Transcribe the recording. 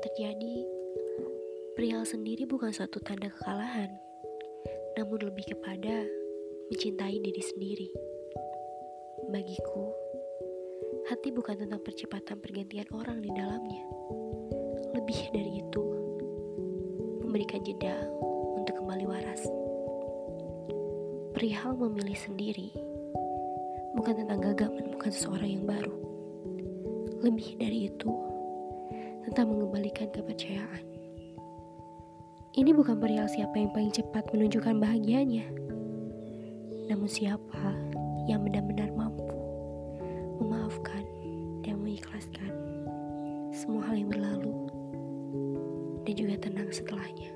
terjadi, perihal sendiri bukan suatu tanda kekalahan, namun lebih kepada mencintai diri sendiri. Bagiku, hati bukan tentang percepatan pergantian orang di dalamnya. Lebih dari itu, memberikan jeda untuk kembali waras. Perihal memilih sendiri, bukan tentang gagal menemukan seseorang yang baru. Lebih dari itu, tentang mengembalikan kepercayaan. Ini bukan perihal siapa yang paling cepat menunjukkan bahagianya, namun siapa yang benar-benar mampu memaafkan dan mengikhlaskan semua hal yang berlalu dan juga tenang setelahnya.